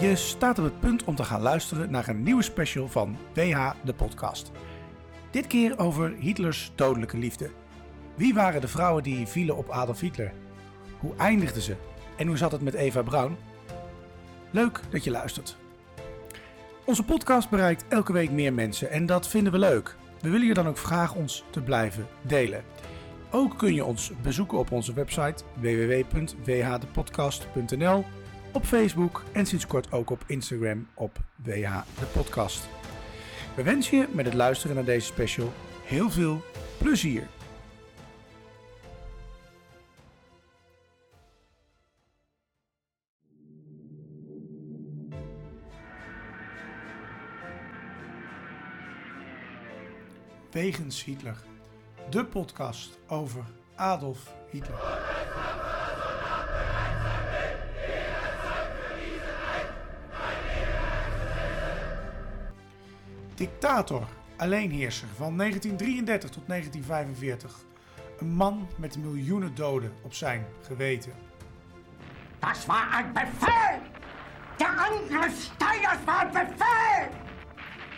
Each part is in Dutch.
Je staat op het punt om te gaan luisteren naar een nieuwe special van WH de podcast. Dit keer over Hitlers dodelijke liefde. Wie waren de vrouwen die vielen op Adolf Hitler? Hoe eindigden ze? En hoe zat het met Eva Braun? Leuk dat je luistert. Onze podcast bereikt elke week meer mensen en dat vinden we leuk. We willen je dan ook vragen ons te blijven delen. Ook kun je ons bezoeken op onze website www.whdepodcast.nl, op Facebook en sinds kort ook op Instagram op WH de Podcast. We wensen je met het luisteren naar deze special heel veel plezier. Wegens Hitler, de podcast over Adolf Hitler. Dictator, alleenheerser van 1933 tot 1945. Een man met miljoenen doden op zijn geweten. Das war ein Befehl! Der Angriff Steiners war ein Befehl!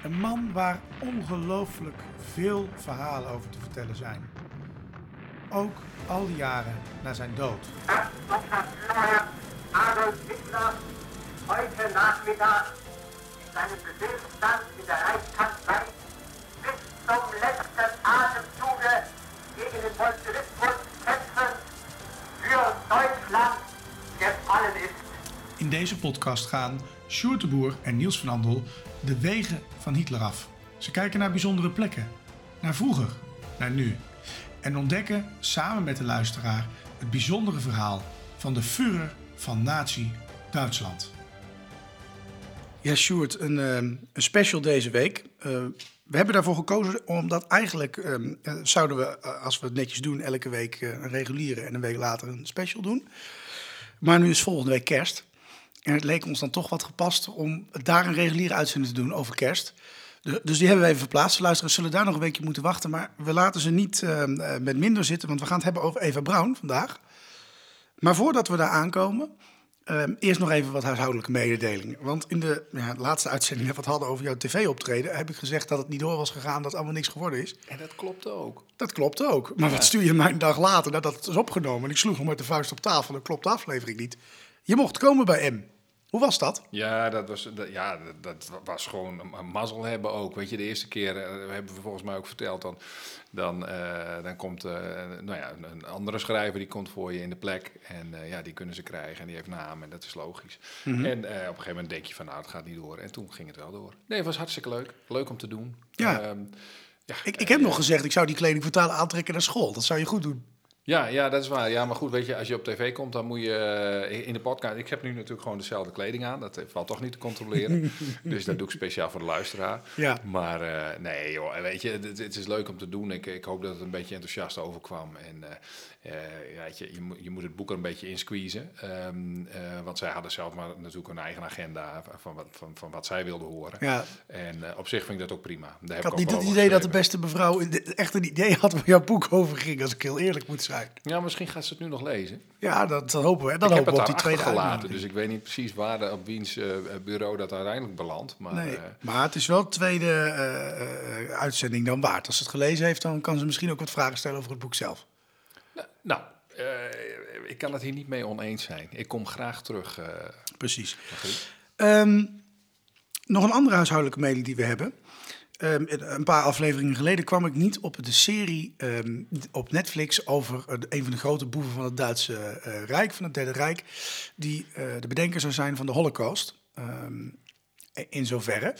Een man waar ongelooflijk veel verhalen over te vertellen zijn. Ook al die jaren na zijn dood. Adolf Hitler heute Nachmittag Befehlsstand in der Reichskanzlei bis zum letzten Atemzuge gegen den Bolschewismus kämpfen für Deutschland gefallen ist. In deze podcast gaan Sjoerd en Niels van Andel de wegen van Hitler af. Ze kijken naar bijzondere plekken, naar vroeger, naar nu. En ontdekken samen met de luisteraar het bijzondere verhaal van de Führer van Nazi-Duitsland. Ja, Sjoerd, een, eh, een special deze week. Eh, we hebben daarvoor gekozen omdat eigenlijk eh, eh, zouden we, eh, als we het netjes doen, elke week een reguliere en een week later een special doen. Maar nu is volgende week kerst. En het leek ons dan toch wat gepast om daar een reguliere uitzending te doen over kerst. Dus die hebben we even verplaatst. De luisteraars zullen daar nog een weekje moeten wachten. Maar we laten ze niet eh, eh, met minder zitten, want we gaan het hebben over Eva Braun vandaag. Maar voordat we daar aankomen, eh, eerst nog even wat huishoudelijke mededelingen. Want in de ja, laatste uitzending dat we het hadden over jouw tv-optreden, heb ik gezegd dat het niet door was gegaan, dat allemaal niks geworden is. En dat klopt ook. Dat klopt ook. Maar wat stuur je mij een dag later nadat het is opgenomen? En ik sloeg nog met de vuist op tafel. Dat klopt de aflevering niet. Je mocht komen bij M. Hoe was dat? Ja, dat was, dat, ja, dat, dat was gewoon een, mazzel hebben ook. Weet je, de eerste keer eh, hebben we volgens mij ook verteld. Dan, dan, eh, dan komt eh, nou ja, een- andere schrijver die komt voor je in de plek. En ja, die kunnen ze krijgen en die heeft naam en dat is logisch. Mhm. En op een gegeven moment denk je van nou, het gaat niet door. En toen ging het wel door. Nee, het was hartstikke leuk. Leuk om te doen. Ja. Ehm, ja, Ik, ik heb nog gezegd, ik zou die kleding vertalen aantrekken naar school. Dat zou je goed doen. Ja, ja, dat is waar. Ja, maar goed, weet je, als je op tv komt, dan moet je eh, in de podcast. Ik heb nu natuurlijk gewoon dezelfde kleding aan. Dat valt toch niet te controleren. dus dat doe ik speciaal voor de luisteraar. Ja. Maar eh, nee, joh, weet je, het, het is leuk om te doen. Ik, ik hoop dat het een beetje enthousiast overkwam. En ja, weet je, je, moet, je moet het boek er een beetje in squeezen. Ehm, eh, want zij hadden zelf maar natuurlijk een eigen agenda van wat, van, van wat zij wilden horen. Ja. En op zich vind ik dat ook prima. Daar heb Ik had ook niet het idee dat de beste mevrouw echt een idee had waar jouw boek over ging, als ik heel eerlijk moet zijn. Ja, misschien gaat ze het nu nog lezen. Ja, dat, dat hopen we. Dan ik hopen we het op die tweede uitnodiging. dus ik weet niet precies waar, de- op wiens eh, bureau dat uiteindelijk belandt. Maar Nee, eh, maar het is wel de tweede eh, uitzending dan waard. Als ze het gelezen heeft, dan kan ze misschien ook wat vragen stellen over het boek zelf. nou, nou ik kan het hier niet mee oneens zijn. Ik kom graag terug. Precies. Ehm, nog een andere huishoudelijke mededeling die we hebben. Ehm, een paar afleveringen geleden kwam ik niet op de serie ehm, op Netflix over een van de grote boeven van het Duitse eh, Rijk, van het Derde Rijk, die eh, de bedenker zou zijn van de Holocaust. Ehm, in zoverre.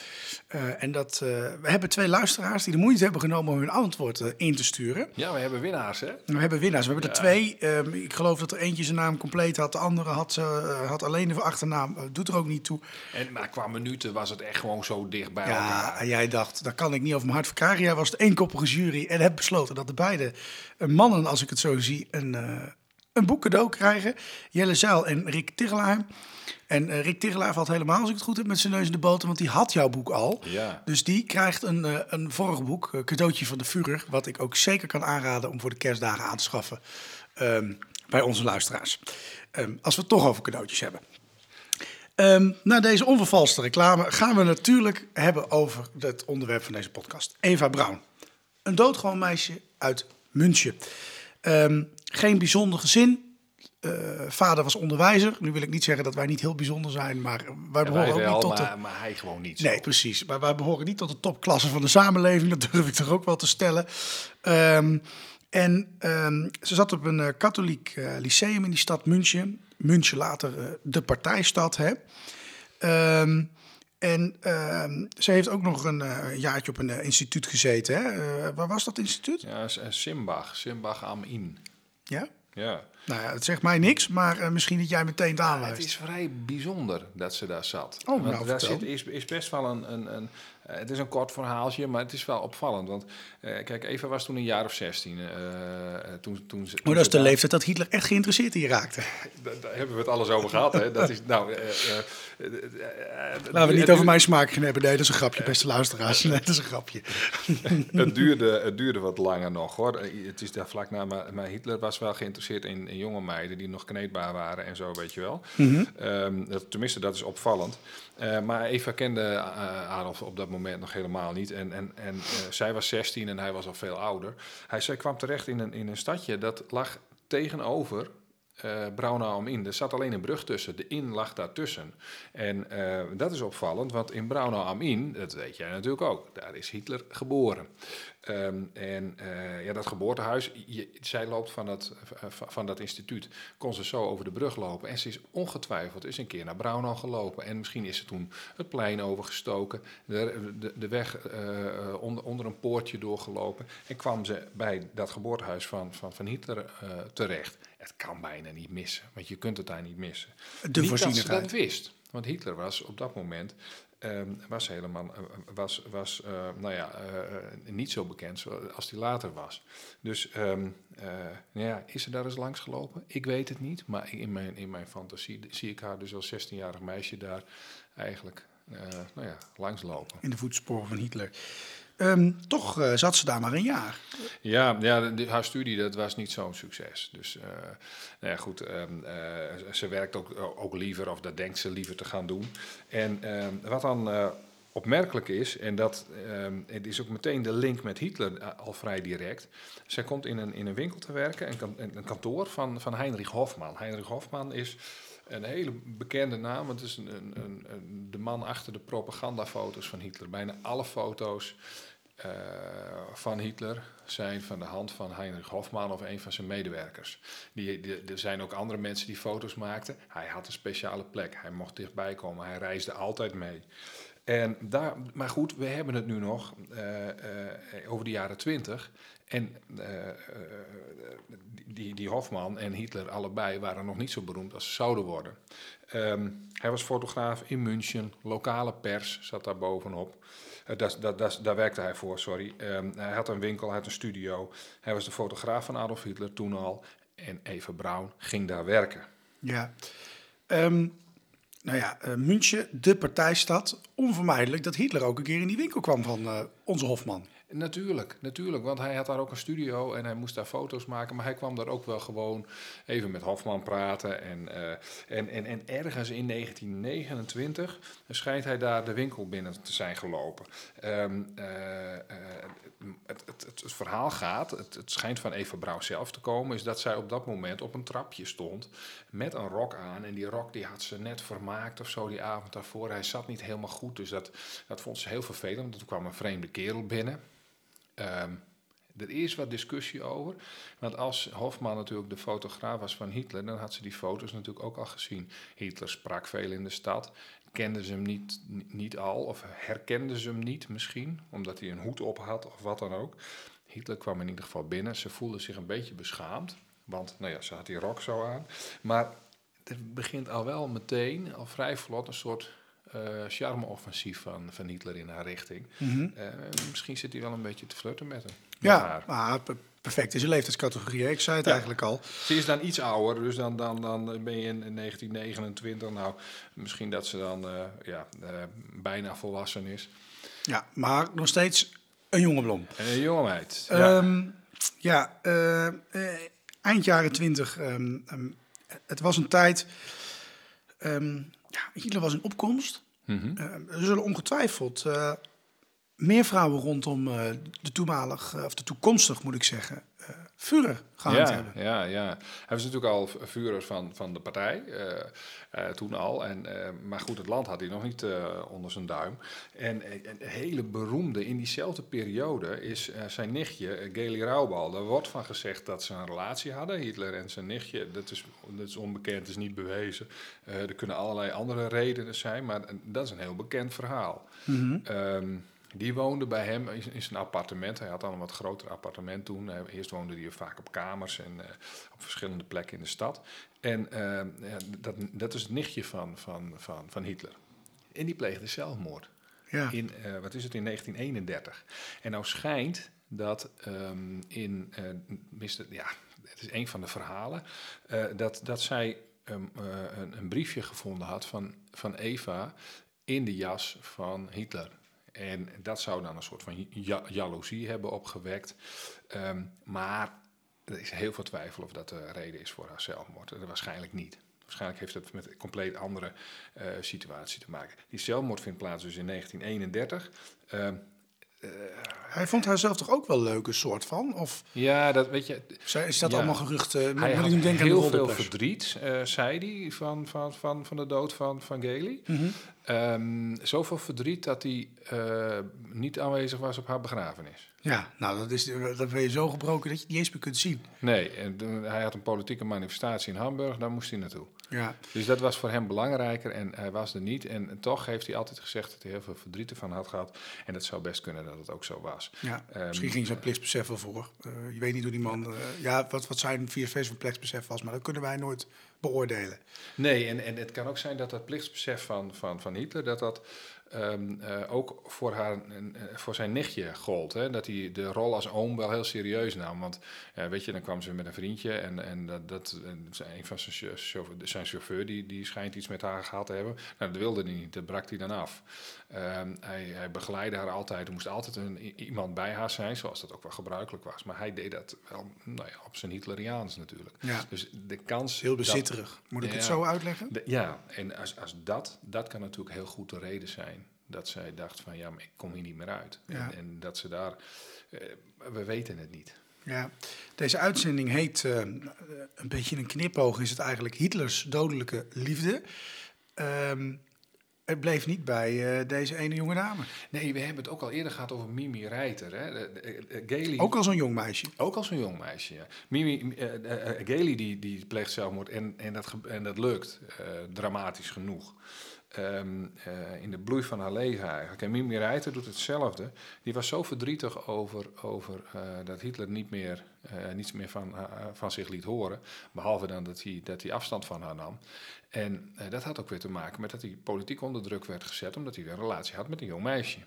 Eh, en dat, eh, we hebben twee luisteraars die de moeite hebben genomen om hun antwoord eh, in te sturen. Ja, we hebben winnaars, hè? We hebben winnaars. We hebben er twee. Ehm, ik geloof dat er eentje zijn naam compleet had. De andere had, had alleen de achternaam. Doet er ook niet toe. En, maar qua minuten was het echt gewoon zo dicht bij Ja, elkaar. en jij dacht, daar kan ik niet over mijn hart verkaren. Jij was de eenkoppige jury en heb besloten dat de beide mannen, als ik het zo zie, een, een boek cadeau krijgen. Jelle Zuil en Rick Tigelaar. En eh, Rick Tigelaar valt helemaal, als ik het goed heb, met zijn neus in de boter, want die had jouw boek al. Ja. Dus die krijgt een, eh, een vorig boek, eh, cadeautje van de Führer, wat ik ook zeker kan aanraden om voor de kerstdagen aan te schaffen ehm, bij onze luisteraars. Ehm, als we het toch over cadeautjes hebben. Ehm, na deze onvervalste reclame gaan we natuurlijk hebben over het onderwerp van deze podcast. Eva Braun. Een doodgewoon meisje uit München. Ehm, geen bijzonder gezin. Eh, vader was onderwijzer. Nu wil ik niet zeggen dat wij niet heel bijzonder zijn, maar wij Ja, behoren ook niet tot de... maar, maar hij gewoon niet. Nee, precies. Maar wij behoren niet tot de topklasse van de samenleving. Dat durf ik toch ook wel te stellen. Ehm, en ehm, ze zat op een eh, katholiek eh, lyceum in die stad München. München later de partijstad. Hè? Ehm, en ze heeft ook nog een eh, jaartje op een instituut gezeten. Hè? Waar was dat instituut? Ja, Simbach, Simbach am Inn. Ja? Ja. Nou ja, het zegt mij niks, maar eh, misschien dat jij meteen het Het aanwijst. is vrij bijzonder dat ze daar zat. Oh, nou, daar vertel. zit, is, is best wel een... een, een eh, het is een kort verhaaltje, maar het is wel opvallend. Want eh, kijk, Eva was toen een jaar of 16. eh, eh, toen, toen ze, Maar dat is de leeftijd dat Hitler echt geïnteresseerd in je raakte. Daar, daar hebben we het alles over gehad. Hè? Dat is, nou, Laten we niet over mijn smaak gaan hebben. Nee, dat is een grapje, beste luisteraars. Nee, dat is een grapje. het, duurde, het duurde wat langer nog hoor. Het is daar vlak na, maar, maar Hitler was wel geïnteresseerd in, in jonge meiden die nog kneedbaar waren en zo, weet je wel. Ehm, dat, tenminste, dat is opvallend. Eh, maar Eva kende eh, Adolf op dat moment nog helemaal niet. En, en, en eh, zij was 16 en hij was al veel ouder. Hij, zij kwam terecht in een, in een stadje dat lag tegenover eh Braunau am Inn. Er zat alleen een brug tussen. De Inn lag daartussen. En eh, dat is opvallend, want in Braunau am Inn, dat weet jij natuurlijk ook, daar is Hitler geboren. Ehm, en eh, ja, dat geboortehuis, zij loopt van dat, van, dat instituut, kon ze zo over de brug lopen. En ze is ongetwijfeld is een keer naar Braunau gelopen. En misschien is ze toen het plein overgestoken, de, de, de weg onder, onder een poortje doorgelopen. En kwam ze bij dat geboortehuis van, van, van Hitler terecht. Het kan bijna niet missen, want je kunt het daar niet missen. De niet dat ze dat wist. Want Hitler was op dat moment ehm, was helemaal eh, was, was, eh, nou ja, eh, niet zo bekend als hij later was. Dus nou ja, is ze daar eens langs gelopen? Ik weet het niet, maar in mijn, in mijn fantasie zie ik haar dus als 16-jarig meisje daar eigenlijk nou ja, langslopen. In de voetsporen van Hitler. Ehm, toch eh, zat ze daar maar een jaar. Ja, ja haar studie dat was niet zo'n succes. Dus eh, nou ja, goed, ehm, eh, ze werkt ook, ook liever, of dat denkt ze liever te gaan doen. En ehm, wat dan opmerkelijk is, en dat het is ook meteen de link met Hitler al vrij direct. Zij komt in een, in een winkel te werken, een, een kantoor van, van Heinrich Hofman. Heinrich Hofman is een hele bekende naam. Het is een, een, een- de man achter de propagandafoto's van Hitler. Bijna alle foto's eh, van Hitler zijn van de hand van Heinrich Hofman of een van zijn medewerkers. Die, er zijn ook andere mensen die foto's maakten. Hij had een speciale plek. Hij mocht dichtbij komen. Hij reisde altijd mee. En daar, maar goed, we hebben het nu nog eh, eh, over de jaren twintig. En die, die Hofman en Hitler allebei waren nog niet zo beroemd als ze zouden worden. Ehm, hij was fotograaf in München, lokale pers zat daar bovenop. Eh, daar werkte hij voor, sorry. Ehm, hij had een winkel, hij had een studio. Hij was de fotograaf van Adolf Hitler toen al. En Eva Braun ging daar werken. Ja. Ehm, nou ja, eh, München, de partijstad. Onvermijdelijk dat Hitler ook een keer in die winkel kwam van eh, onze Hofman. Natuurlijk, natuurlijk, want hij had daar ook een studio en hij moest daar foto's maken. Maar hij kwam daar ook wel gewoon even met Hofman praten. En, eh, en, en, en ergens in 1929 schijnt hij daar de winkel binnen te zijn gelopen. Ehm, eh, eh, het, het, het, verhaal gaat, het, het schijnt van Eva Braun zelf te komen, is dat zij op dat moment op een trapje stond met een rok aan. En die rok die had ze net vermaakt of zo die avond daarvoor. Hij zat niet helemaal goed, dus dat, dat vond ze heel vervelend. want Toen kwam een vreemde kerel binnen. Ehm, er is wat discussie over. Want als Hofman natuurlijk de fotograaf was van Hitler, dan had ze die foto's natuurlijk ook al gezien. Hitler sprak veel in de stad. Kenden ze hem niet, niet al, of herkenden ze hem niet misschien, omdat hij een hoed op had of wat dan ook. Hitler kwam in ieder geval binnen. Ze voelde zich een beetje beschaamd, want nou ja, ze had die rok zo aan. Maar er begint al wel meteen, al vrij vlot, een soort charme-offensief van, van Hitler in haar richting. Eh, misschien zit hij wel een beetje te flirten met hem. Ja, maar per- perfect is een leeftijdscategorie. Ik zei het Ja. eigenlijk al. Ze is dan iets ouder, dus dan, dan, dan ben je in, in 1929. Nou, misschien dat ze dan eh, ja, eh, bijna volwassen is. Ja, maar nog steeds een jonge blom. En een jonge meid. Ja, Ja. ja eh, eh, eind jaren twintig. ehm, ehm, het was een tijd. Ja, Hitler was in opkomst. Mhm. Eh, er zullen ongetwijfeld eh, meer vrouwen rondom eh, de toenmalig, of de toekomstig moet ik zeggen, eh gehangt Ja, hebben. ja, ja. Hij was natuurlijk al v- vurer van, van de partij, eh, eh, toen al. En, maar goed, het land had hij nog niet onder zijn duim. En een hele beroemde, in diezelfde periode, is zijn nichtje, Geli Raubal. Daar wordt van gezegd dat ze een relatie hadden, Hitler en zijn nichtje. Dat is, dat is onbekend, is niet bewezen. Er kunnen allerlei andere redenen zijn, maar dat is een heel bekend verhaal. Mhm. Ehm, die woonde bij hem in, zijn appartement. Hij had al een wat groter appartement toen. Eh, eerst woonde hij vaak op kamers en eh, op verschillende plekken in de stad. En ja, dat, dat is het nichtje van, van, van, van Hitler. En die pleegde zelfmoord. Ja. In, eh, wat is het, in 1931. En nou schijnt dat ehm, in, eh, ja, het is een van de verhalen, eh, dat, dat zij ehm, eh, een, een briefje gevonden had van, van Eva in de jas van Hitler. En dat zou dan een soort van ja- jaloezie hebben opgewekt. Ehm, maar er is heel veel twijfel of dat de reden is voor haar zelfmoord. Eh, Waarschijnlijk niet. Waarschijnlijk heeft het met een compleet andere eh, situatie te maken. Die zelfmoord vindt plaats dus in 1931. Ehm, Hij vond haar zelf toch ook wel leuk, een soort van? Of ja, dat weet je. zij- is dat Ja. allemaal geruchten? Moet Hij moet ik aan de heel veel verdriet, eh, zei hij, van, van, van, van de dood van, van Gailey. Mhm. Ehm, zoveel verdriet dat hij eh, niet aanwezig was op haar begrafenis. Ja, nou, dat, is, dat ben je zo gebroken dat je het niet eens meer kunt zien. Nee, en hij had een politieke manifestatie in Hamburg, daar moest hij naartoe. Ja, Dus dat was voor hem belangrijker en hij was er niet. En toch heeft hij altijd gezegd dat hij heel veel verdriet ervan had gehad. En het zou best kunnen dat het ook zo was. ja. Ehm, misschien ging zijn plichtsbesef wel voor. Eh, je weet niet hoe die man... eh, ja, wat, wat zijn vier van plichtsbesef was, maar dat kunnen wij nooit beoordelen. Nee, en, en het kan ook zijn dat dat plichtsbesef van, van, van Hitler, dat dat ehm, eh, ook voor, haar, eh, voor zijn nichtje gold. Hè? Dat hij de rol als oom wel heel serieus nam. Want eh, weet je, dan kwam ze met een vriendje en, en dat, dat en een van zijn, chau- chauffeur, zijn chauffeur, die, die schijnt iets met haar gehad te hebben. Nou, dat wilde hij niet, dat brak hij dan af. Ehm, hij, hij begeleidde haar altijd, er moest altijd een, iemand bij haar zijn, zoals dat ook wel gebruikelijk was. Maar hij deed dat wel nou ja, op zijn Hitleriaans natuurlijk. Ja. Dus de kans... Heel dat- bezitterig. Moet ik het zo uitleggen? de- ja, en als, als dat, dat kan natuurlijk heel goed de reden zijn. Dat zij dacht van ja, maar ik kom hier niet meer uit. Ja. En, en dat ze daar, eh, we weten het niet. Ja, deze uitzending heet, eh, een beetje een knipoog is het eigenlijk, Hitlers dodelijke liefde. Ehm, het bleef niet bij eh, deze ene jonge dame. Nee, we hebben het ook al eerder gehad over Mimi Reiter. Hè? De- de- de- Gailey, Ook al zo'n jong meisje. ook als een jong meisje. Ja. Mimi, eh, Gailey die, die pleegt zelfmoord en, en, dat, en dat lukt dramatisch genoeg. Ehm, eh, in de bloei van haar leven eigenlijk. En Mimi Reiter doet hetzelfde. Die was zo verdrietig over, over eh, dat Hitler niet meer, eh, niets meer van, van zich liet horen. Behalve dan dat hij, dat afstand van haar nam. En dat had ook weer te maken met dat hij politiek onder druk werd gezet. Omdat hij weer een relatie had met een jong meisje.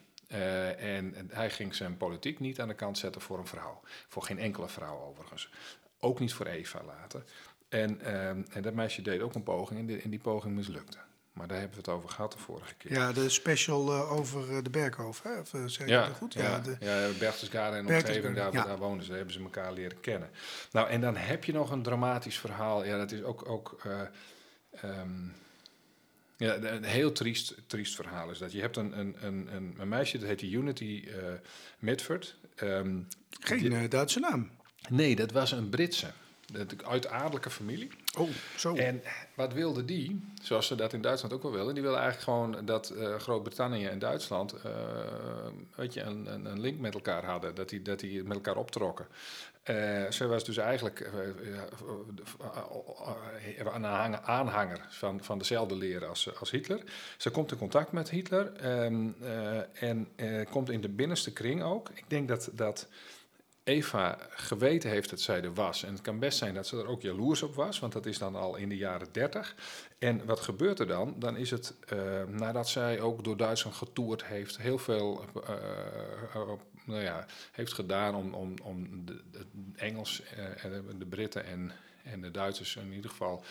En, hij ging zijn politiek niet aan de kant zetten voor een vrouw. Voor geen enkele vrouw overigens. Ook niet voor Eva later. En, ehm, en dat meisje deed ook een poging die- en die poging mislukte. Maar daar hebben we het over gehad de vorige keer. Ja, de special eh, over eh, de Berghof, hè? Of, eh, zeg ik Ja, goed? ja, de, ja, Berchtesgaden en omgeving, daar, ja. daar wonen ze, daar hebben ze elkaar leren kennen. Nou, en dan heb je nog een dramatisch verhaal. Ja, dat is ook, ook eh, ehm, ja, een heel triest, triest verhaal is dat. Je hebt een, een, een, een, meisje, dat heet Unity eh Mitford. Ehm, geen die- Duitse naam. nee, dat was een Britse. Uit adellijke familie. Oh, zo. En wat wilde die, zoals ze dat in Duitsland ook wel wilden, die wilde eigenlijk gewoon dat eh, Groot-Brittannië en Duitsland eh, weet je, een, een, een link met elkaar hadden, dat die, dat die met elkaar optrokken. Eh ze was dus eigenlijk een aanhanger, van, van dezelfde leren als, als Hitler. Ze komt in contact met Hitler ehm, eh, en komt in de binnenste kring ook. Ik denk dat, dat Eva geweten heeft dat zij er was. En het kan best zijn dat ze er ook jaloers op was, want dat is dan al in de jaren 30. En wat gebeurt er dan? Dan is het eh, nadat zij ook door Duitsland getoerd heeft, heel veel eh, eh, nou ja, heeft gedaan om, om, om de, Engels, en de, Britten en, en de Duitsers in ieder geval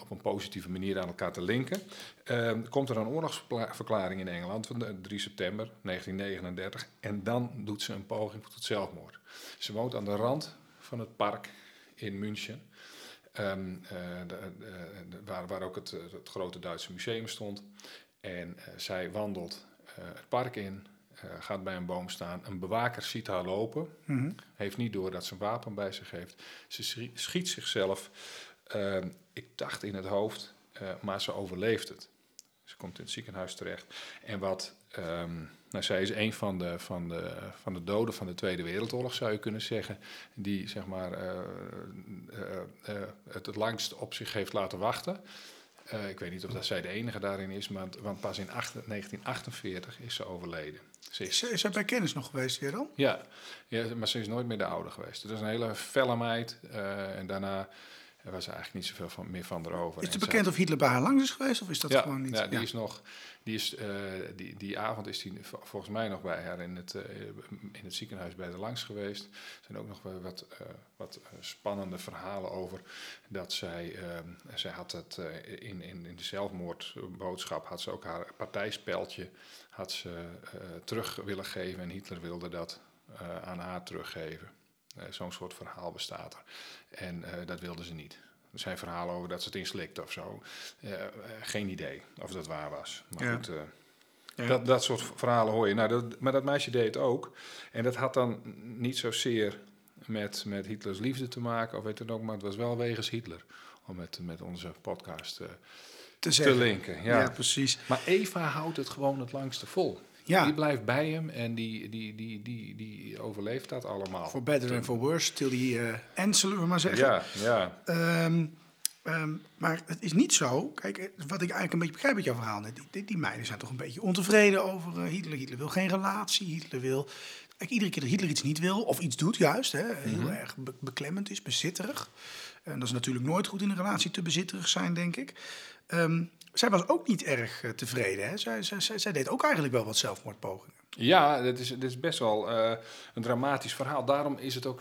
op een positieve manier aan elkaar te linken. Eh, komt er een oorlogsverklaring in Engeland van de 3 september 1939 en dan doet ze een poging tot zelfmoord. Ze woont aan de rand van het park in München. De- de- de- waar, waar ook het, het grote Duitse museum stond. En eh, zij wandelt eh, het park in, gaat bij een boom staan. Een bewaker ziet haar lopen, Mhm. heeft niet door dat ze een wapen bij zich heeft. Ze schie- schiet zichzelf, ehm, ik dacht in het hoofd, maar ze overleeft het. Ze komt in het ziekenhuis terecht. En wat, ehm, nou, zij is een van de, van, de, van de doden van de Tweede Wereldoorlog, zou je kunnen zeggen. Die zeg maar, eh, eh, eh, het het langst op zich heeft laten wachten. Ik weet niet of dat zij de enige daarin is, maar, want pas in acht- 1948 is ze overleden. Ze is Is, is bij kennis nog geweest dan? ja, ja, maar ze is nooit meer de oude geweest. Het was een hele felle meid. en daarna was er eigenlijk niet zoveel van, meer van erover. Is het bekend of Hitler bij haar langs is geweest of is dat ja, gewoon niet? Ja, die is nog. Die, is, eh, die, die avond is die v- volgens mij nog bij haar in het, eh, in het ziekenhuis bij de langs geweest. Er zijn ook nog wat, eh, wat spannende verhalen over dat zij. eh, zij had het in, in, in de zelfmoordboodschap had ze ook haar partijspeltje had ze, terug willen geven. En Hitler wilde dat aan haar teruggeven. Eh, Zo'n soort verhaal bestaat er. En eh, dat wilde ze niet. Er zijn verhalen over dat ze het inslikte of zo. Eh, geen idee of dat waar was. Maar Ja. goed, Ja. dat, dat soort verhalen hoor je. Nou, dat, maar dat meisje deed het ook. En dat had dan niet zozeer met, met Hitlers liefde te maken, of weet het ook, maar het was wel wegens Hitler. Om met, met onze podcast te te linken. Ja. Ja. precies. Maar Eva houdt het gewoon het langste vol. Ja. Die blijft bij hem en die, die, die, die, die overleeft dat allemaal. For better and for worse, till die eh end, zullen we maar zeggen. Ja, ja. Ehm, ehm, maar het is niet zo. Kijk, eh, wat ik eigenlijk een beetje begrijp uit jouw verhaal. Die, die, die meiden zijn toch een beetje ontevreden over eh, Hitler. Hitler wil geen relatie. Hitler wil. Kijk, iedere keer dat Hitler iets niet wil, of iets doet juist, hè, heel erg be- beklemmend is, bezitterig. En dat is natuurlijk nooit goed in een relatie te bezitterig zijn, denk ik. Ehm, zij was ook niet erg eh, tevreden. Hè? Zij, zij, zij, zij deed ook eigenlijk wel wat zelfmoordpogingen. Ja, dit is, dit is best wel eh, een dramatisch verhaal. Daarom is het ook,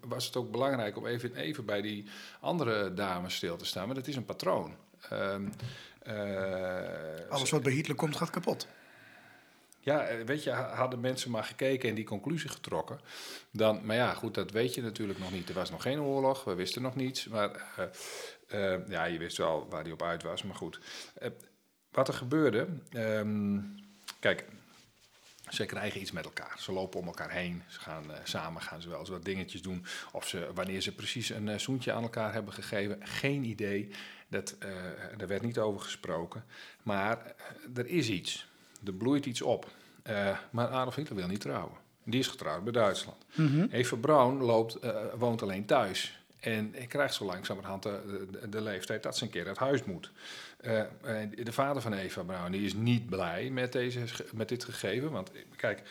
was het ook belangrijk om even, even bij die andere dames stil te staan. Maar dat is een patroon. Ehm, eh, Alles wat bij Hitler komt, gaat kapot. Ja, eh, weet je, ha- hadden mensen maar gekeken en die conclusie getrokken. Dan, maar ja, goed, dat weet je natuurlijk nog niet. Er was nog geen oorlog, we wisten nog niets. Maar eh, eh, ja, je wist wel waar die op uit was, maar goed. Wat er gebeurde, ehm, kijk, ze krijgen iets met elkaar. Ze lopen om elkaar heen. Ze gaan samen gaan ze wel eens wat dingetjes doen. Of ze, wanneer ze precies een eh, zoentje aan elkaar hebben gegeven, geen idee. Dat, daar werd niet over gesproken. Maar er is iets. Er bloeit iets op. Eh, maar Adolf Hitler wil niet trouwen. Die is getrouwd bij Duitsland. Eva Braun loopt, eh, woont alleen thuis. En krijgt zo langzamerhand de, de, de leeftijd dat ze een keer uit huis moet. Eh, de vader van Eva Braun die is niet blij met, deze, met dit gegeven. Want kijk,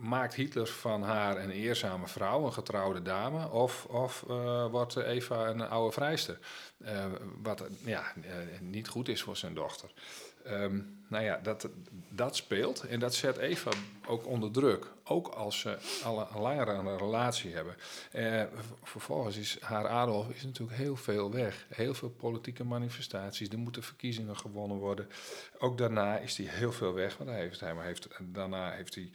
maakt Hitler van haar een eerzame vrouw, een getrouwde dame? Of, of wordt Eva een oude vrijster? Wat ja, niet goed is voor zijn dochter. Ehm, nou ja, dat, dat speelt en dat zet Eva ook onder druk. Ook als ze al een langere relatie hebben. Eh, vervolgens is haar Adolf is natuurlijk heel veel weg. Heel veel politieke manifestaties. Er moeten verkiezingen gewonnen worden. Ook daarna is hij heel veel weg. Want hij heeft, hij heeft, daarna heeft hij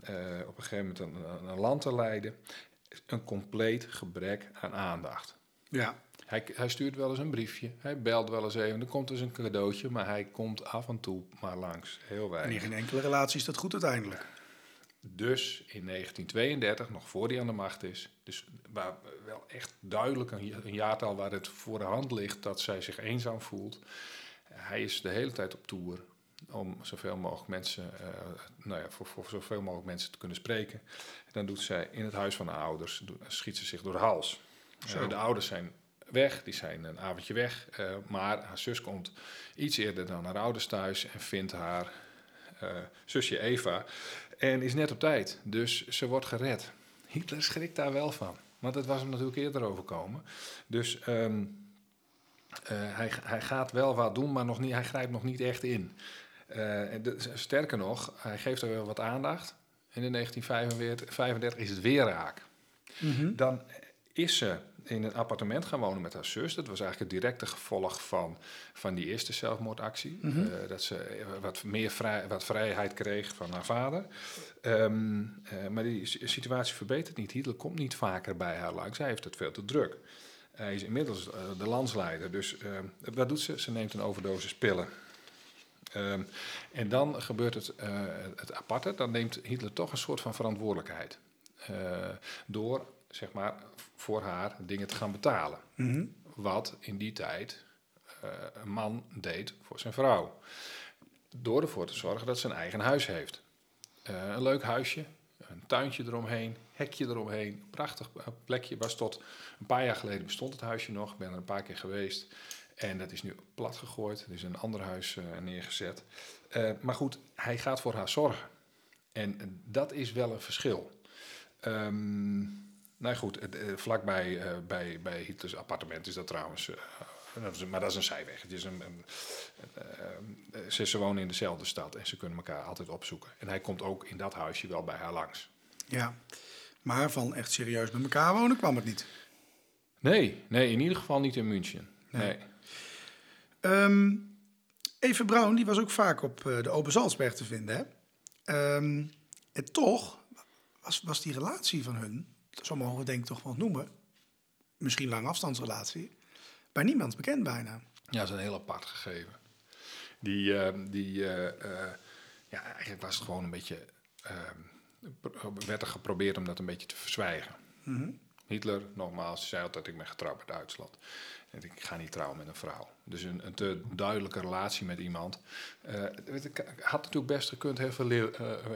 eh, op een gegeven moment een, een land te leiden. Een compleet gebrek aan aandacht. Ja. Hij, hij stuurt wel eens een briefje, hij belt wel eens even, er komt dus een cadeautje, maar hij komt af en toe maar langs. Heel En in weinig. geen enkele relatie is dat goed uiteindelijk. Dus in 1932, nog voor hij aan de macht is, dus waar wel echt duidelijk een, een jaartal waar het voor de hand ligt dat zij zich eenzaam voelt. Hij is de hele tijd op tour om zoveel mogelijk mensen, eh, nou ja, voor, voor zoveel mogelijk mensen te kunnen spreken. En dan doet zij in het huis van haar ouders, do- schiet ze zich door de hals. Eh, de ouders zijn weg, die zijn een avondje weg, eh, maar haar zus komt iets eerder dan haar ouders thuis en vindt haar eh, zusje Eva en is net op tijd. Dus ze wordt gered. Hitler schrikt daar wel van, want het was hem natuurlijk eerder overkomen. Dus ehm, eh, hij, hij gaat wel wat doen, maar nog niet, hij grijpt nog niet echt in. De- sterker nog, hij geeft er wel wat aandacht. En in 1935 is het weer raak. Dan is ze in een appartement gaan wonen met haar zus. Dat was eigenlijk het directe gevolg van, van die eerste zelfmoordactie. Eh, dat ze eh, wat meer vrij, wat vrijheid kreeg van haar vader. Ehm, eh, maar die si- situatie verbetert niet. Hitler komt niet vaker bij haar langs. Hij heeft het veel te druk. Hij is inmiddels de landsleider. Dus wat doet ze? Ze neemt een overdosis pillen. Ehm, en dan gebeurt het, het aparte. Dan neemt Hitler toch een soort van verantwoordelijkheid. Door, zeg maar, voor haar dingen te gaan betalen. Mhm. Wat in die tijd eh, een man deed voor zijn vrouw. Door ervoor te zorgen dat ze een eigen huis heeft. Eh, een leuk huisje, een tuintje eromheen, hekje eromheen. Prachtig eh, plekje. Was tot een paar jaar geleden bestond het huisje nog. Ik ben er een paar keer geweest. En dat is nu plat gegooid. Er is een ander huis neergezet. Maar goed, hij gaat voor haar zorgen. En dat is wel een verschil. Ehm, nou goed, eh, vlakbij eh, bij, bij Hitlers appartement is dat trouwens. eh, dat is, maar dat is een zijweg. Het is een, een, ze, ze wonen in dezelfde stad en ze kunnen elkaar altijd opzoeken. En hij komt ook in dat huisje wel bij haar langs. Ja. Maar van echt serieus met elkaar wonen kwam het niet. Nee, nee, in ieder geval niet in München. Nee. Ehm Eve Braun, die was ook vaak op de Open Salzberg te vinden. Hè? Ehm, en toch was, was die relatie van hun, zo mogen we denk ik toch wel noemen, misschien lang afstandsrelatie, bij niemand bekend bijna. Ja, dat is een heel apart gegeven. Die, eh, die eh, eh, ja, eigenlijk was het gewoon een beetje, werd er geprobeerd om dat een beetje te verzwijgen. Hitler, nogmaals, zei altijd, ik ben getrouwd met Duitsland. En ik ga niet trouwen met een vrouw. Dus een, een te duidelijke relatie met iemand. Ik, had natuurlijk best gekund. Heel veel eh,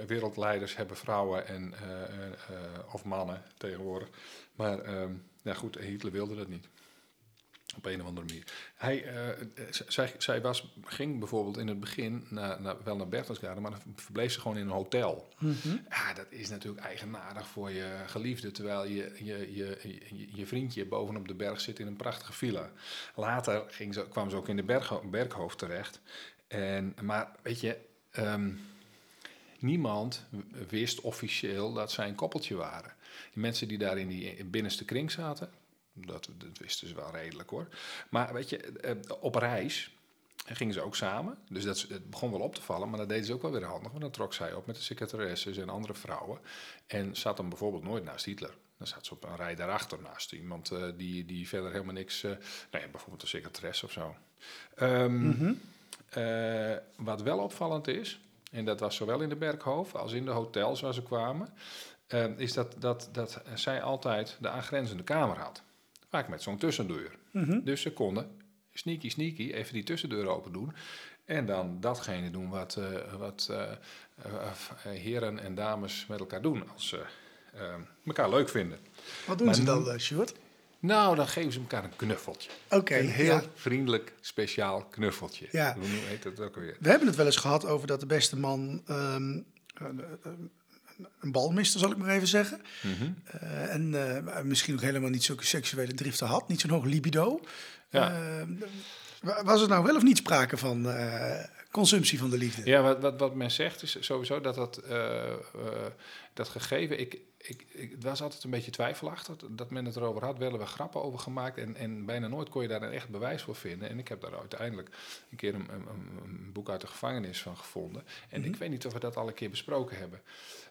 wereldleiders hebben vrouwen en, eh, of mannen tegenwoordig. Maar ehm, ja, goed, Hitler wilde dat niet. Op een of andere manier. Hij, eh, zij, zij was, ging bijvoorbeeld in het begin naar, naar, wel naar Berchtesgaden, maar dan verbleef ze gewoon in een hotel. Ja, dat is natuurlijk eigenaardig voor je geliefde, terwijl je, je, je, je, je vriendje bovenop de berg zit in een prachtige villa. Later ging ze, kwam ze ook in de bergho- berghoofd terecht. En, maar weet je, ehm, niemand wist officieel dat zij een koppeltje waren. Die mensen die daar in die binnenste kring zaten, dat, dat wisten ze wel redelijk hoor. Maar weet je, eh, op reis gingen ze ook samen. Dus dat, het begon wel op te vallen, maar dat deden ze ook wel weer handig. Want dan trok zij op met de secretaresses en andere vrouwen. En zat dan bijvoorbeeld nooit naast Hitler. Dan zat ze op een rij daarachter naast iemand eh, die, die verder helemaal niks... eh nou ja, bijvoorbeeld een secretaresse of zo. Ehm, eh, wat wel opvallend is, en dat was zowel in de Berghof als in de hotels waar ze kwamen... is dat, dat, dat zij altijd de aangrenzende kamer had. Vaak met zo'n tussendeur. Dus ze konden sneaky sneaky even die tussendeur open doen. En dan datgene doen wat, eh, wat eh, eh, heren en dames met elkaar doen als ze elkaar leuk vinden. Wat doen Maar ze dan, Sjoerd? Nou, dan geven ze elkaar een knuffeltje. Oké, een heel ja. vriendelijk, speciaal knuffeltje. Ja. Hoe heet dat ook weer? We hebben het wel eens gehad over dat de beste man ehm, eh, eh, een bal miste, zal ik maar even zeggen. Mhm. Eh, en eh, misschien ook helemaal niet zulke seksuele driften had, niet zo'n hoog libido. Ja. Eh, wa- was er nou wel of niet sprake van consumptie van de liefde? Ja, wat, wat, wat men zegt is sowieso dat dat, dat gegeven... Ik, ik, ik, het was altijd een beetje twijfelachtig dat men het erover had. Wel we grappen over gemaakt en, en bijna nooit kon je daar een echt bewijs voor vinden. En ik heb daar uiteindelijk een keer een, een, een boek uit de gevangenis van gevonden. En ik weet niet of we dat al een keer besproken hebben.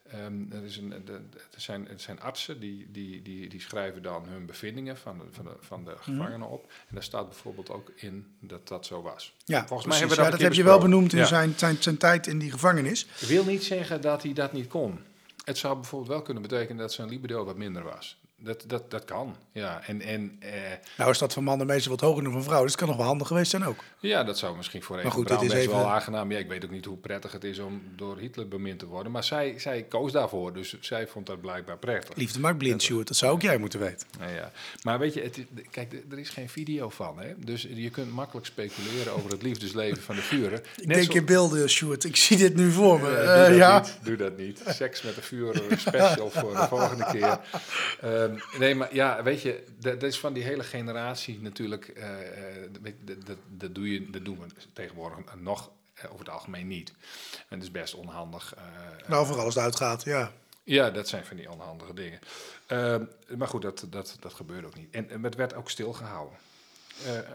Ehm, er, is een, er, zijn, er zijn artsen die, die, die, die schrijven dan hun bevindingen van de, van de, van de gevangenen op. En daar staat bijvoorbeeld ook in dat dat zo was. Ja, Volgens mij precies. hebben we ja, dat, dat heb je wel benoemd in Ja. zijn, zijn, zijn tijd in die gevangenis. wil niet zeggen dat hij dat niet kon. Het zou bijvoorbeeld wel kunnen betekenen dat zijn libido wat minder was. Dat, dat, dat kan, ja. En, en eh, Nou is dat van mannen meestal wat hoger dan van vrouwen, dus het kan nog wel handig geweest zijn ook. ja, dat zou misschien voor een Maar goed, vrouw dit is best even- wel aangenaam. Ja, ik weet ook niet hoe prettig het is om door Hitler bemind te worden. Maar zij, zij koos daarvoor, dus zij vond dat blijkbaar prettig. Liefde maakt blind, Sjoerd. Dat zou ook jij moeten weten. Nou ja. Maar weet je, het, is- kijk, er is geen video van. Hè? Dus je kunt makkelijk speculeren over het liefdesleven van de Führer. Ik denk in beelden, Sjoerd. Ik zie dit nu voor me. Eh, Eh, doe, dat ja. niet, doe dat niet. Seks met de vuur special voor de volgende keer. Ehm, nee, maar ja, weet je, dat, is van die hele generatie natuurlijk. eh, eh, dat, doe je, dat doen we tegenwoordig nog eh, over het algemeen niet. En het is best onhandig. Nou, vooral als het uitgaat, ja. ja, dat zijn van die onhandige dingen. Ehm, maar goed, dat, dat, dat gebeurde ook niet. En, en het werd ook stilgehouden. Eh, eh,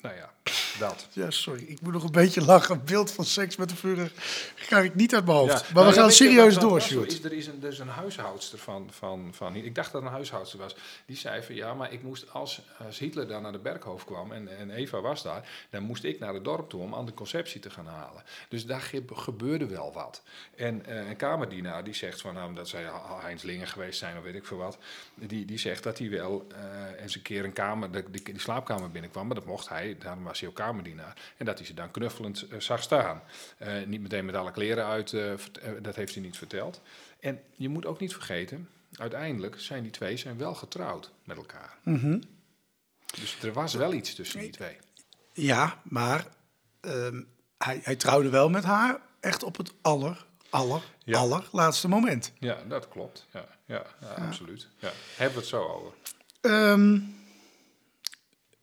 nou ja, Dat. Ja, sorry. Ik moet nog een beetje lachen. Beeld van seks met de Führer ga ik niet uit mijn hoofd. maar Nou we ja, gaan serieus door, Sjoerd. Er is een, dus een huishoudster van, van, van... Ik dacht dat het een huishoudster was. Die zei van ja, maar ik moest als, als Hitler dan naar de Berghof kwam... En, en Eva was daar, dan moest ik naar het dorp toe om anticonceptie te gaan halen. Dus daar ge- gebeurde wel wat. En eh, een kamerdienaar die zegt van... Nou, dat zij Heinz Lingen geweest zijn of weet ik veel wat... Die, die zegt dat hij wel eh, eens een keer een kamer, de, die, die slaapkamer binnenkwam... Maar dat mocht hij, daarom was hij ook kamerdienaar. En dat hij ze dan knuffelend eh, zag staan. Eh, niet meteen met alle kleren uit, eh, dat heeft hij niet verteld. En je moet ook niet vergeten, uiteindelijk zijn die twee zijn wel getrouwd met elkaar. Mhm. Dus er was wel iets tussen die twee. Ja, maar ehm, hij, hij trouwde wel met haar echt op het aller, aller, Ja. allerlaatste moment. Ja, dat klopt. Ja, ja, ja, absoluut. Ja. Hebben we het zo over? Ehm,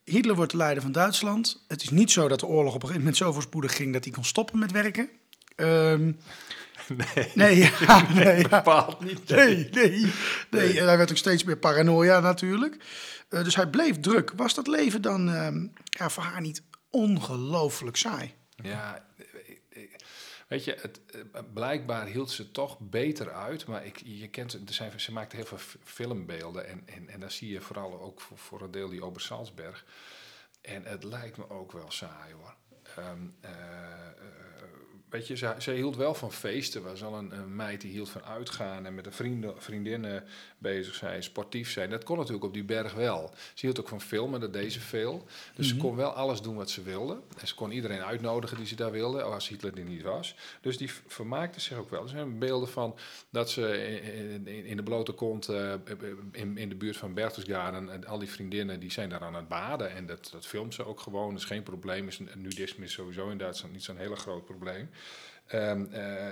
Hitler wordt de leider van Duitsland. Het is niet zo dat de oorlog op een gegeven moment zo voorspoedig ging dat hij kon stoppen met werken. Ehm, Nee, nee, ja, nee, ja. bepaald niet. Nee, nee, nee. En hij werd ook steeds meer paranoia natuurlijk. Eh, dus hij bleef druk. Was dat leven dan ehm, ja, voor haar niet ongelooflijk saai? Ja, weet je, het, eh, blijkbaar hield ze toch beter uit. Maar ik, je kent, er zijn, ze maakt heel veel filmbeelden. En, en, en daar zie je vooral ook voor, een deel die Obersalzberg. En het lijkt me ook wel saai hoor. Eh, weet je, ze, ze hield wel van feesten. Was al een, een meid die hield van uitgaan en met de vrienden, vriendinnen bezig zijn, sportief zijn. Dat kon natuurlijk op die berg wel. Ze hield ook van filmen, dat deed ze veel. Dus ze kon wel alles doen wat ze wilde. En ze kon iedereen uitnodigen die ze daar wilde, als Hitler er niet was. Dus die vermaakte zich ook wel. Er zijn beelden van dat ze in, in, in de blote kont eh, in, in de buurt van Berchtesgaden... en al die vriendinnen die zijn daar aan het baden. En dat, dat filmt ze ook gewoon. Dat is geen probleem. Is, nudisme is sowieso in Duitsland niet zo'n hele groot probleem. Eh,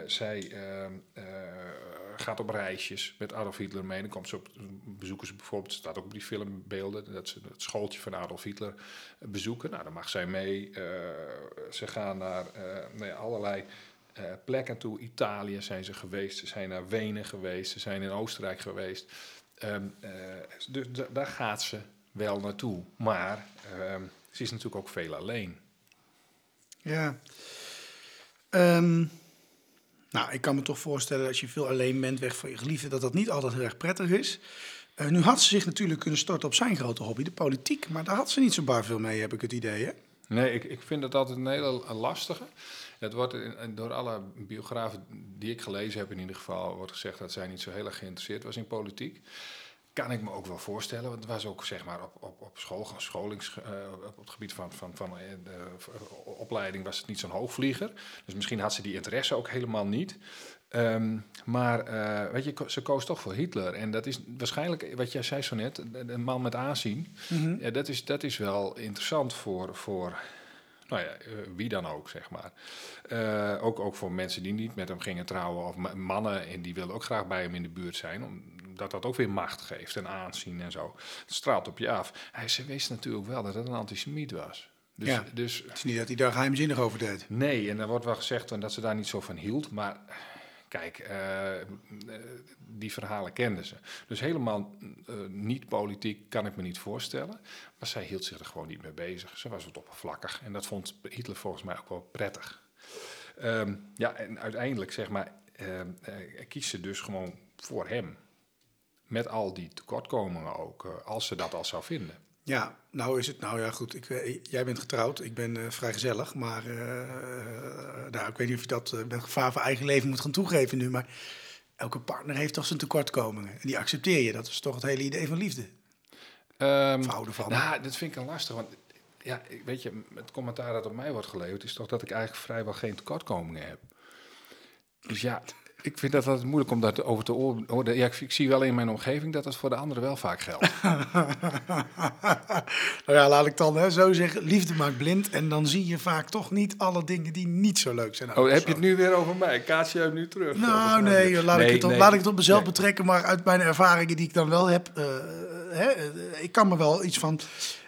zij ehm, eh, gaat op reisjes met Adolf Hitler mee. Dan komt ze op, bezoeken ze bijvoorbeeld, staat ook op die filmbeelden, dat ze het schooltje van Adolf Hitler bezoeken. Nou, dan mag zij mee. Eh, ze gaan naar nou allerlei plekken toe. Italië zijn ze geweest, ze zijn naar Wenen geweest, ze zijn in Oostenrijk geweest. Ehm, eh, dus da- daar gaat ze wel naartoe. Maar ze is natuurlijk ook veel alleen. Ja. Ehm, nou, ik kan me toch voorstellen als je veel alleen bent, weg van je geliefde, dat dat niet altijd heel erg prettig is. Eh, nu had ze zich natuurlijk kunnen storten op zijn grote hobby, de politiek. Maar daar had ze niet zo bar veel mee, heb ik het idee. Nee, ik, ik vind het altijd een hele lastige. Het wordt door alle biografen die ik gelezen heb in ieder geval... wordt gezegd dat zij niet zo heel erg geïnteresseerd was in politiek. Kan ik me ook wel voorstellen. Want het was ook zeg maar op, op, op school, scholings, eh, op het gebied van, van, van eh, de eh, opleiding was het niet zo'n hoogvlieger. Dus misschien had ze die interesse ook helemaal niet. Ehm, maar weet je, ze koos toch voor Hitler. En dat is waarschijnlijk, wat jij zei zo net, een man met aanzien. Ja, dat, is, dat is wel interessant voor, voor nou ja, wie dan ook, zeg maar. Ook, ook voor mensen die niet met hem gingen trouwen, of ma- mannen, en die wilden ook graag bij hem in de buurt zijn, omdat dat ook weer macht geeft en aanzien en zo. Het straalt op je af. Hij, ze wist natuurlijk wel dat het een antisemiet was. Dus, Ja. dus Het is niet dat hij daar geheimzinnig over deed. Nee, en er wordt wel gezegd dat ze daar niet zo van hield. Maar kijk, eh, die verhalen kenden ze. Dus helemaal eh, niet politiek kan ik me niet voorstellen. Maar zij hield zich er gewoon niet mee bezig. Ze was wat oppervlakkig. En dat vond Hitler volgens mij ook wel prettig. Ehm, ja, en uiteindelijk zeg maar, kiest ze dus gewoon voor hem. Met al die tekortkomingen ook, eh, als ze dat al zou vinden. Ja, nou is het, nou ja goed, ik, jij bent getrouwd, ik ben eh, vrij gezellig, maar nou, ik weet niet of je dat uh, met gevaar voor eigen leven moet gaan toegeven nu, maar elke partner heeft toch zijn tekortkomingen en die accepteer je, dat is toch het hele idee van liefde. Ehm, Of houden van. Nou, dat vind ik een lastig. Want ja, weet je, het commentaar dat op mij wordt geleverd is toch dat ik eigenlijk vrijwel geen tekortkomingen heb. Dus ja, ik vind dat altijd moeilijk om daarover te oordelen. Ja, ik, ik zie wel in mijn omgeving dat dat voor de anderen wel vaak geldt. nou ja, laat ik dan hè, zo zeggen, liefde maakt blind en dan zie je vaak toch niet alle dingen die niet zo leuk zijn. Oh, heb je het nu weer over mij? Kaatje hem nu terug. Nou, nee, laat, ik het op, nee. laat ik het op mezelf Nee. betrekken, maar uit mijn ervaringen die ik dan wel heb, eh, hè, eh, ik kan me wel iets van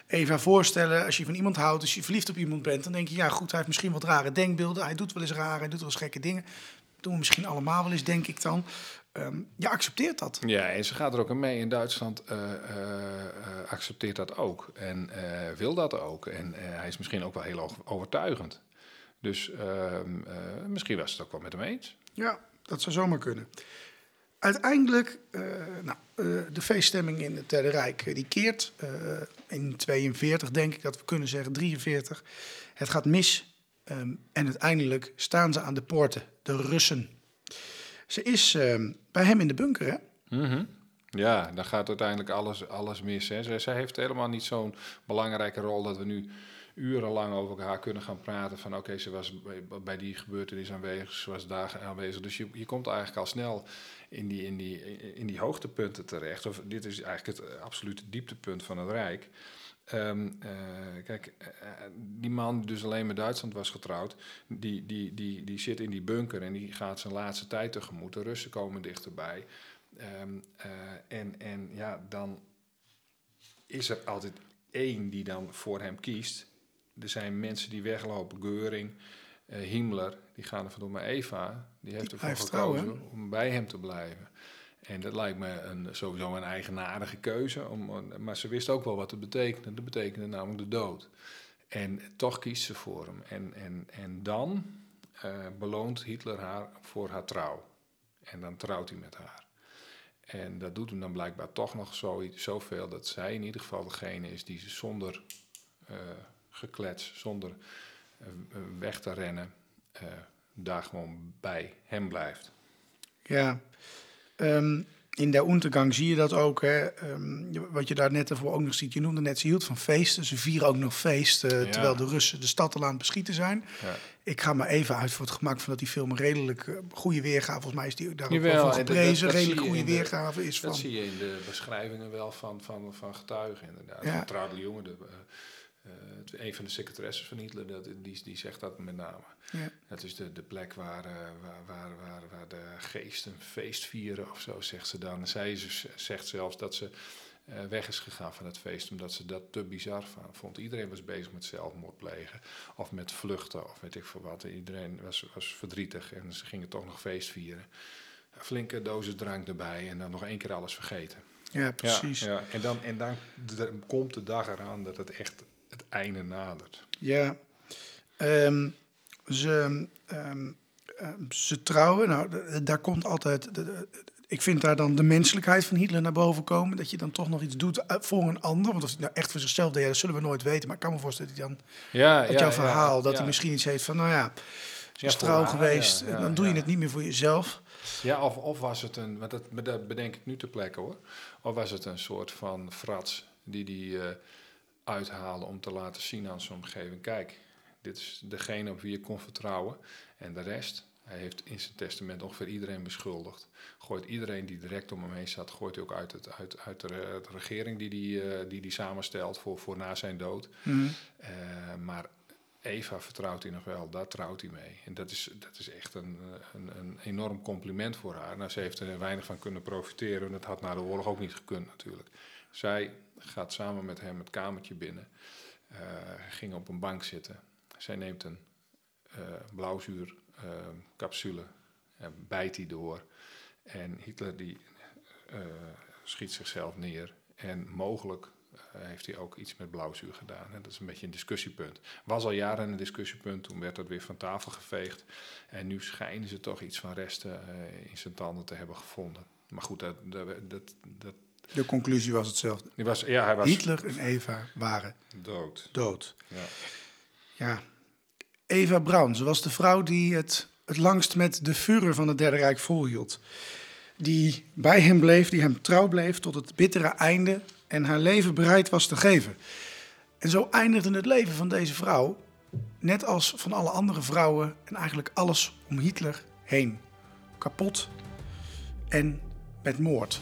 Eva voorstellen. Als je van iemand houdt, als je verliefd op iemand bent, dan denk je, ja goed, hij heeft misschien wat rare denkbeelden, hij doet wel eens raar, hij doet wel eens gekke dingen. Doen we misschien allemaal wel eens, denk ik dan. Ehm, je accepteert dat. Ja, en ze gaat er ook aan mee. In Duitsland eh, eh, accepteert dat ook en eh, wil dat ook. En hij is misschien ook wel heel overtuigend. Dus ehm, eh, misschien was het ook wel met hem eens. Ja, dat zou zomaar kunnen. Uiteindelijk, nou, de feeststemming in het Derde Rijk, die keert. in 42 denk ik dat we kunnen zeggen, 43. Het gaat mis ehm, en uiteindelijk staan ze aan de poorten, de Russen. Ze is ehm, bij hem in de bunker, hè? Ja, dan gaat uiteindelijk alles, alles mis. Hè. Zij, heeft helemaal niet zo'n belangrijke rol dat we nu urenlang over haar kunnen gaan praten. Van oké, ze was bij, bij die gebeurtenis aanwezig, ze was daar aanwezig. Dus je, je komt eigenlijk al snel in die, in, die, in die hoogtepunten terecht. Of dit is eigenlijk het eh, absolute dieptepunt van het Rijk. Ehm, eh, kijk, eh, die man die dus alleen met Duitsland was getrouwd, die, die, die, die zit in die bunker en die gaat zijn laatste tijd tegemoet. De Russen komen dichterbij. Ehm, eh, en, en ja, dan is er altijd één die dan voor hem kiest. Er zijn mensen die weglopen, Geuring, eh, Himmler, die gaan er vandoor. Maar Eva, die heeft ervoor gekozen om bij hem te blijven. En dat lijkt me een, sowieso een eigenaardige keuze. Om, maar ze wist ook wel wat het betekende. Dat betekende namelijk de dood. En toch kiest ze voor hem. En, en, en dan eh, beloont Hitler haar voor haar trouw. En dan trouwt hij met haar. En dat doet hem dan blijkbaar toch nog zo, zoveel dat zij in ieder geval degene is die ze zonder eh, geklets, zonder eh, weg te rennen, daar gewoon bij hem blijft. Ja. Ehm, in der Untergang zie je dat ook. Hè? Ehm, wat je daar net ervoor ook nog ziet. Je noemde net, ze hield van feesten. Ze vieren ook nog feest, eh, Ja. terwijl de Russen de stad al aan het beschieten zijn. Ja. Ik ga maar even uit voor het gemak van dat die film een redelijk eh, goede weergave. Volgens mij is die daar ook wel van dat- dat- redelijk goede de- weergave is van. Dat zie je in de beschrijvingen wel van, van, van getuigen inderdaad. Ja. Van Traudel Jonge, de, eh, een van de secretaresses van Hitler, dat, die, die zegt dat met name. Ja. Dat is de, de plek waar, eh, waar, waar, waar, waar de geesten feest vieren of zo, zegt ze dan. Zij is- zegt zelfs dat ze eh, weg is gegaan van het feest, omdat ze dat te bizar vond. Iedereen was bezig met zelfmoord plegen of met vluchten of weet ik veel wat. Iedereen was, was verdrietig en ze gingen toch nog feest vieren. Flinke dozen drank erbij en dan nog één keer alles vergeten. Ja, precies. Ja, ja. En, dan, en dan komt de dag eraan dat het echt het einde nadert. Ja. Ehm, ze, ehm, ehm, ze trouwen. Nou, daar komt altijd. ik vind daar dan de menselijkheid van Hitler naar boven komen. Dat je dan toch nog iets doet eh, voor een ander. Want als hij nou echt voor zichzelf deed, dat zullen we nooit weten. Maar ik kan me voorstellen dat hij dan Ja, uit jouw verhaal, dat hij misschien iets heeft van, nou ja, ze is trouw geweest. ja, en ja, dan doe je ja. het niet meer voor jezelf. Ja, of, of was het een, want dat, dat bedenk ik nu ter plekke hoor. Of was het een soort van frats die die eh, uithaalde om te laten zien aan zijn omgeving. Kijk, dit is degene op wie je kon vertrouwen. En de rest, hij heeft in zijn testament ongeveer iedereen beschuldigd. Gooit iedereen die direct om hem heen zat, gooit hij ook uit, het, uit, uit de, re- de regering die die, eh, die die samenstelt voor, voor na zijn dood. Eh, maar Eva vertrouwt hij nog wel, daar trouwt hij mee. En dat is, dat is echt een, een, een enorm compliment voor haar. Nou, ze heeft er weinig van kunnen profiteren. En dat had na de oorlog ook niet gekund natuurlijk. Zij gaat samen met hem het kamertje binnen. eh ging op een bank zitten. Zij neemt een eh blauwzuur eh, en bijt die door. En Hitler die schiet zichzelf neer. En mogelijk heeft hij ook iets met blauwzuur gedaan. Dat is een beetje een discussiepunt. Was al jaren een discussiepunt, toen werd dat weer van tafel geveegd. En nu schijnen ze toch iets van resten in zijn tanden te hebben gevonden. Maar goed, dat, dat, dat De conclusie was hetzelfde. die was, ja, hij was Hitler en Eva waren dood. dood. Ja. Ja. Eva Braun, ze was de vrouw die het, het langst met de Führer van het Derde Rijk volhield. Die bij hem bleef, die hem trouw bleef tot het bittere einde en haar leven bereid was te geven. En zo eindigde het leven van deze vrouw, net als van alle andere vrouwen en eigenlijk alles om Hitler heen. Kapot en met moord.